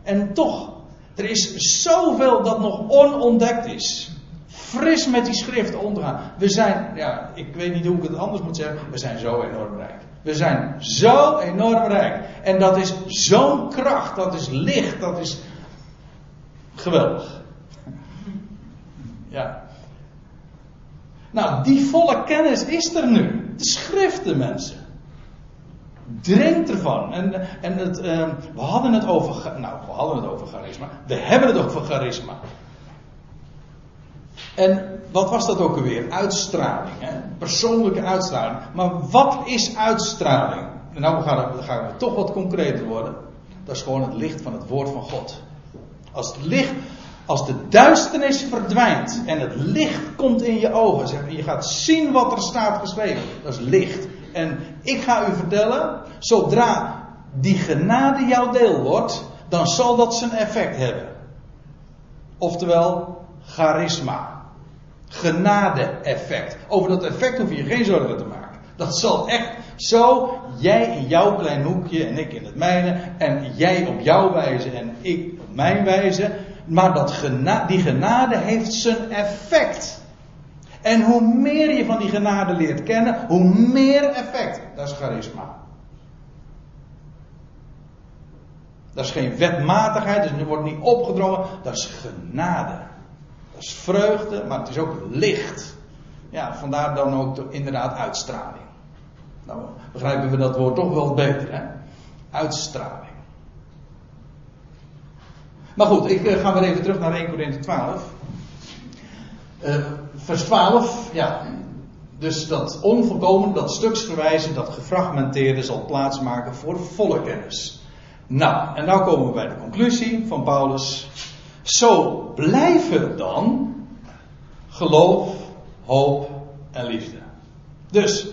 En toch, er is zoveel dat nog onontdekt is. Fris met die schriften omgaan. We zijn, ja, ik weet niet hoe ik het anders moet zeggen. We zijn zo enorm rijk. We zijn zo enorm rijk. En dat is zo'n kracht. Dat is licht. Dat is geweldig. Ja. Nou, die volle kennis is er nu. De schriften, mensen. Drink ervan. En, en het, uh, we hadden het over. Nou, we hadden het over charisma. We hebben het over charisma. En wat was dat ook alweer? Uitstraling. Hè? Persoonlijke uitstraling. Maar wat is uitstraling? Nou, we gaan, we gaan we toch wat concreter worden. Dat is gewoon het licht van het woord van God. Als het licht, als de duisternis verdwijnt en het licht komt in je ogen, en je gaat zien wat er staat geschreven, dat is licht. En ik ga u vertellen, zodra die genade jouw deel wordt, dan zal dat zijn effect hebben. Oftewel, charisma. Genade-effect. Over dat effect hoef je geen zorgen te maken. Dat zal echt zo, jij in jouw klein hoekje en ik in het mijne, en jij op jouw wijze en ik op mijn wijze. Maar dat die genade heeft zijn effect. En hoe meer je van die genade leert kennen, hoe meer effect. Dat is charisma. Dat is geen wetmatigheid, dus wordt niet opgedrongen. Dat is genade. Dat is vreugde, maar het is ook licht. Ja, vandaar dan ook de, inderdaad uitstraling. Nou begrijpen we dat woord toch wel beter, hè? Uitstraling. Maar goed, ik uh, ga weer even terug naar 1 Corinthië 12. Uh, vers 12, ja. Dus dat onvolkomen, dat stuksgewijze, dat gefragmenteerde zal plaatsmaken voor volle kennis. Nou, en nou komen we bij de conclusie van Paulus. Zo blijven dan geloof, hoop en liefde. Dus,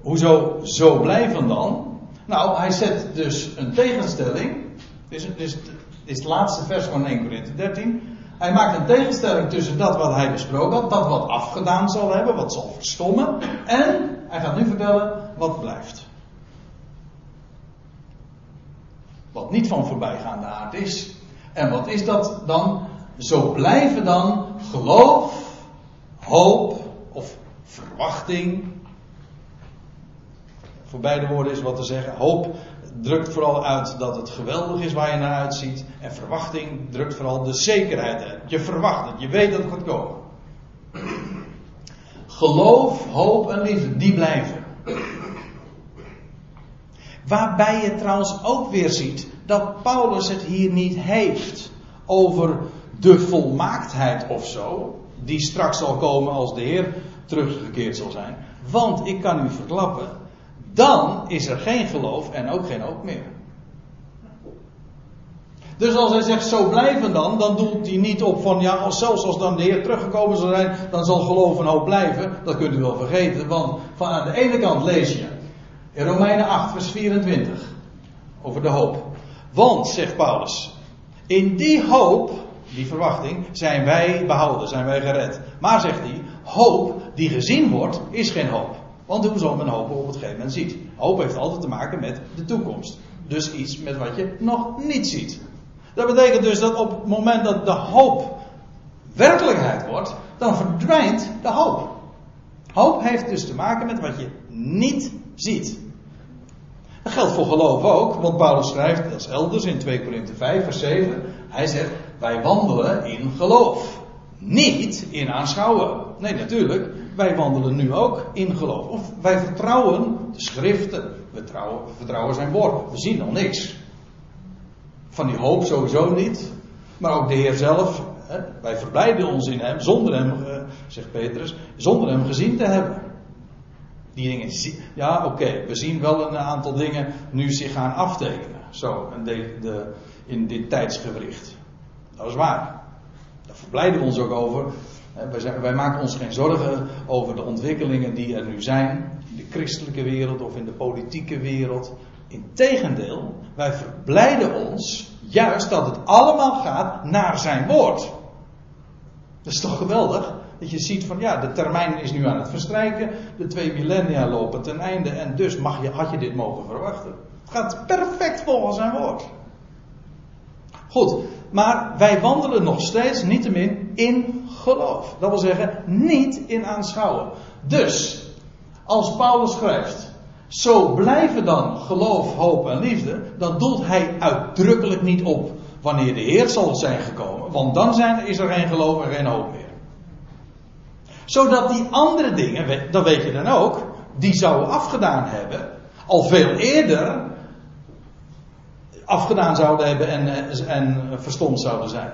hoezo zo blijven dan? Nou, hij zet dus een tegenstelling. Is, is het laatste vers van 1 Corinthië 13. Hij maakt een tegenstelling tussen dat wat hij besproken had, dat wat afgedaan zal hebben, wat zal verstommen, en hij gaat nu vertellen wat blijft. Wat niet van voorbijgaande aard is. En wat is dat dan? Zo blijven dan geloof, hoop of verwachting. Voor beide woorden is wat te zeggen. Hoop drukt vooral uit dat het geweldig is waar je naar uitziet. En verwachting drukt vooral de zekerheid uit. Je verwacht het, je weet dat het gaat komen. Geloof, hoop en liefde, die blijven. Waarbij je trouwens ook weer ziet dat Paulus het hier niet heeft over de volmaaktheid of zo, die straks zal komen als de Heer teruggekeerd zal zijn. Want ik kan u verklappen, dan is er geen geloof en ook geen hoop meer. Dus als hij zegt zo blijven dan, dan doelt hij niet op van ja, als zelfs als dan de Heer teruggekomen zal zijn, dan zal geloof en hoop blijven. Dat kunt u wel vergeten, want van aan de ene kant lees je in Romeinen 8, vers 24 over de hoop. Want, zegt Paulus, in die hoop, die verwachting, zijn wij behouden, zijn wij gered. Maar, zegt hij, hoop die gezien wordt, is geen hoop. Want hoe zal men hopen op het gegeven moment ziet? Hoop heeft altijd te maken met de toekomst. Dus iets met wat je nog niet ziet. Dat betekent dus dat op het moment dat de hoop werkelijkheid wordt, dan verdwijnt de hoop. Hoop heeft dus te maken met wat je niet ziet. Dat geldt voor geloof ook, want Paulus schrijft, dat is elders in 2 Korinthe 5 vers 7. Hij zegt, wij wandelen in geloof. Niet in aanschouwen. Nee, natuurlijk. Wij wandelen nu ook in geloof. Of wij vertrouwen de schriften. We vertrouwen, vertrouwen zijn woord. We zien nog niks. Van die hoop sowieso niet. Maar ook de Heer zelf. Hè, wij verblijden ons in Hem. Zonder Hem, eh, zegt Petrus. Zonder Hem gezien te hebben. Die dingen. Ja, oké. we zien wel een aantal dingen nu zich gaan aftekenen. Zo, de, de, in dit tijdsgewricht. Dat is waar. Verblijden we ons ook over. Wij, zijn, wij, maken ons geen zorgen over de ontwikkelingen die er nu zijn. In de christelijke wereld of in de politieke wereld. Integendeel, wij verblijden ons juist dat het allemaal gaat naar zijn woord. Dat is toch geweldig? Dat je ziet van ja, de termijn is nu aan het verstrijken. De twee millennia lopen ten einde. En dus mag je, had je dit mogen verwachten. Het gaat perfect volgens zijn woord. Goed, maar wij wandelen nog steeds niettemin in geloof. Dat wil zeggen, niet in aanschouwen. Dus, als Paulus schrijft, zo blijven dan geloof, hoop en liefde, dan doelt hij uitdrukkelijk niet op wanneer de Heer zal zijn gekomen, want dan zijn, is er geen geloof en geen hoop meer. Zodat die andere dingen, dat weet je dan ook, die zouden afgedaan hebben, al veel eerder afgedaan zouden hebben en, eh, en verstomd zouden zijn.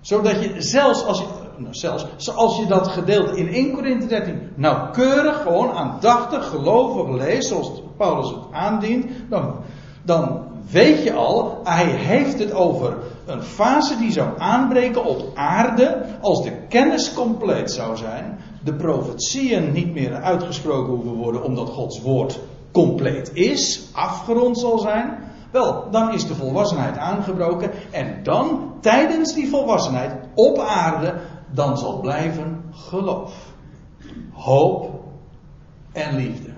Zodat je zelfs als je, nou zelfs, zoals je dat gedeelte in 1 Korinthe 13 nauwkeurig, gewoon aandachtig, gelovig leest, zoals Paulus het aandient, dan, dan weet je al, hij heeft het over een fase die zou aanbreken op aarde als de kennis compleet zou zijn, de profetieën niet meer uitgesproken hoeven worden omdat Gods woord compleet is, afgerond zal zijn, wel, dan is de volwassenheid aangebroken en dan, tijdens die volwassenheid op aarde, dan zal blijven geloof, hoop en liefde.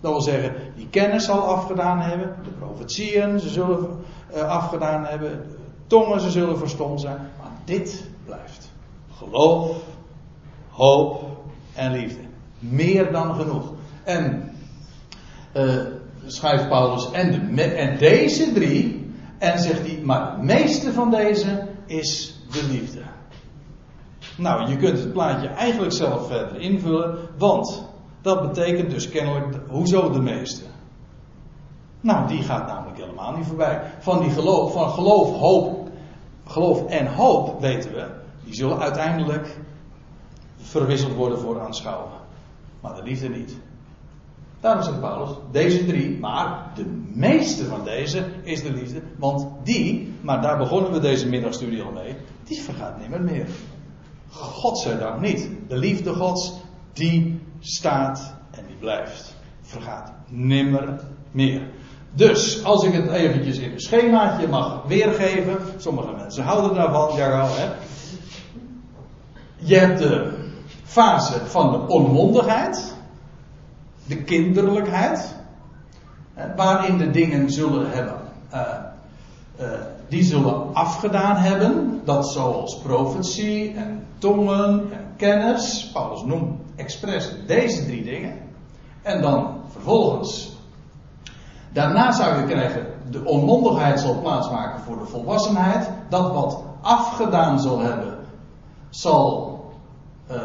Dat wil zeggen, die kennis zal afgedaan hebben, de profetieën, ze zullen uh, afgedaan hebben, tongen, ze zullen verstomd zijn, maar dit blijft. Geloof, hoop en liefde. Meer dan genoeg. En uh, schrijft Paulus, en, de, en deze drie, en zegt hij, maar het meeste van deze is de liefde. Nou, je kunt het plaatje eigenlijk zelf verder invullen, want dat betekent dus kennelijk, hoezo de meeste? Nou, die gaat namelijk helemaal niet voorbij. Van die geloof, van geloof, hoop, geloof en hoop weten we, die zullen uiteindelijk verwisseld worden voor aanschouwen. Maar de liefde niet. Daarom zegt Paulus, deze drie, maar de meeste van deze is de liefde. Want die, maar daar begonnen we deze middagstudie al mee, die vergaat nimmer meer. Godzijdank niet. De liefde Gods, die staat en die blijft. Vergaat nimmer meer. Dus, als ik het eventjes in een schemaatje mag weergeven. Sommige mensen houden daarvan, ja hè. Je hebt de fase van de onmondigheid de kinderlijkheid, waarin de dingen zullen hebben, uh, uh, die zullen afgedaan hebben, dat zoals profetie en tongen en kennis, Paulus noemt expres deze drie dingen, en dan vervolgens, daarna zou je krijgen, de onmondigheid zal plaatsmaken voor de volwassenheid, dat wat afgedaan zal hebben, zal, uh,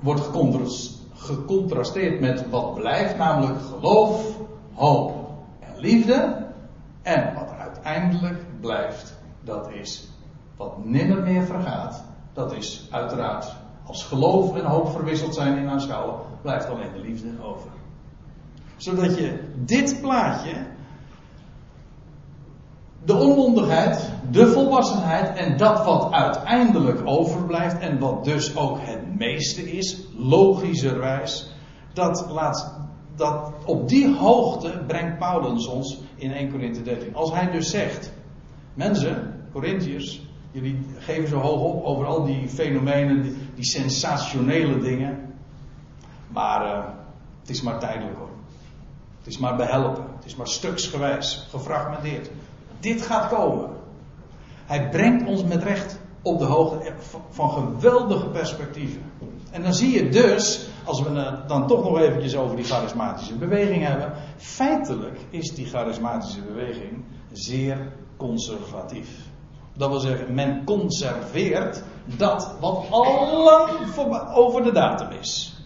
wordt gecontrasteerd met wat blijft, namelijk geloof, hoop en liefde. En wat er uiteindelijk blijft, dat is wat nimmer meer vergaat. Dat is uiteraard, als geloof en hoop verwisseld zijn in aanschouwen, blijft alleen de liefde over. Zodat je dit plaatje de onmondigheid, de volwassenheid en dat wat uiteindelijk overblijft en wat dus ook het meeste is, logischerwijs, dat laat, dat op die hoogte brengt Paulus ons in 1 Korinthe 13. Als hij dus zegt, mensen, Corinthiërs, jullie geven zo hoog op over al die fenomenen, die, sensationele dingen, maar uh, het is maar tijdelijk hoor. Het is maar behelpen, het is maar stuksgewijs, gefragmenteerd. Dit gaat komen. Hij brengt ons met recht op de hoogte van geweldige perspectieven. En dan zie je dus, als we het dan toch nog eventjes over die charismatische beweging hebben, feitelijk is die charismatische beweging zeer conservatief. Dat wil zeggen, men conserveert dat wat al lang over de datum is.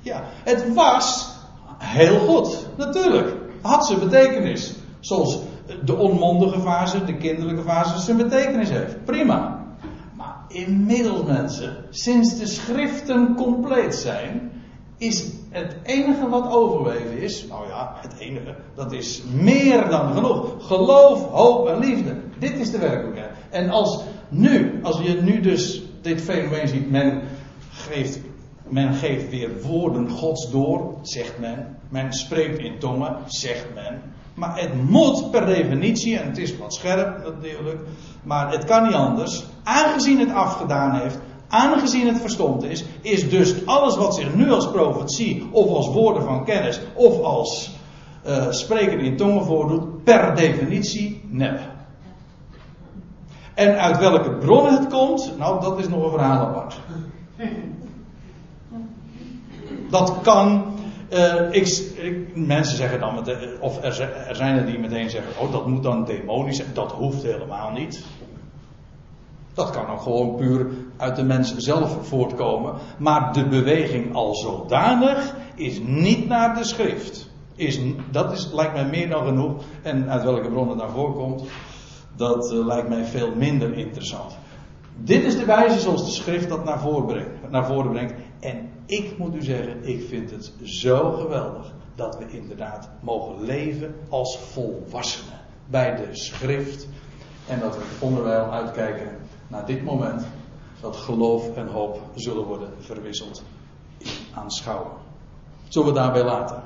Ja, het was heel goed, natuurlijk. Had ze betekenis. Zoals de onmondige fase, de kinderlijke fase, zijn betekenis heeft. Prima. Maar inmiddels, mensen, sinds de schriften compleet zijn, is het enige wat overweven is, nou ja, het enige, dat is meer dan genoeg. Geloof, hoop en liefde. Dit is de werkelijkheid. En als nu, als je nu dus dit fenomeen ziet, men geeft, men geeft weer woorden gods door, zegt men. Men spreekt in tongen, zegt men. Maar het moet per definitie, en het is wat scherp natuurlijk, maar het kan niet anders, aangezien het afgedaan heeft, aangezien het verstomd is, is dus alles wat zich nu als profetie, of als woorden van kennis, of als uh, spreken in tongen voordoet, per definitie nep. En uit welke bron het komt, nou dat is nog een verhaal apart. Dat kan uh, ik, mensen zeggen dan, of er, zijn er die meteen zeggen, oh dat moet dan demonisch zijn. Dat hoeft helemaal niet. Dat kan ook gewoon puur uit de mens zelf voortkomen. Maar de beweging al zodanig is niet naar de schrift. Is, dat is, lijkt mij meer dan genoeg. En uit welke bron het naar voren komt, dat uh, lijkt mij veel minder interessant. Dit is de wijze zoals de schrift dat naar. Naar voren brengt. En ik moet u zeggen, ik vind het zo geweldig dat we inderdaad mogen leven als volwassenen bij de schrift. En dat we onderwijl uitkijken naar dit moment dat geloof en hoop zullen worden verwisseld in aanschouwen. Zullen we daarbij laten?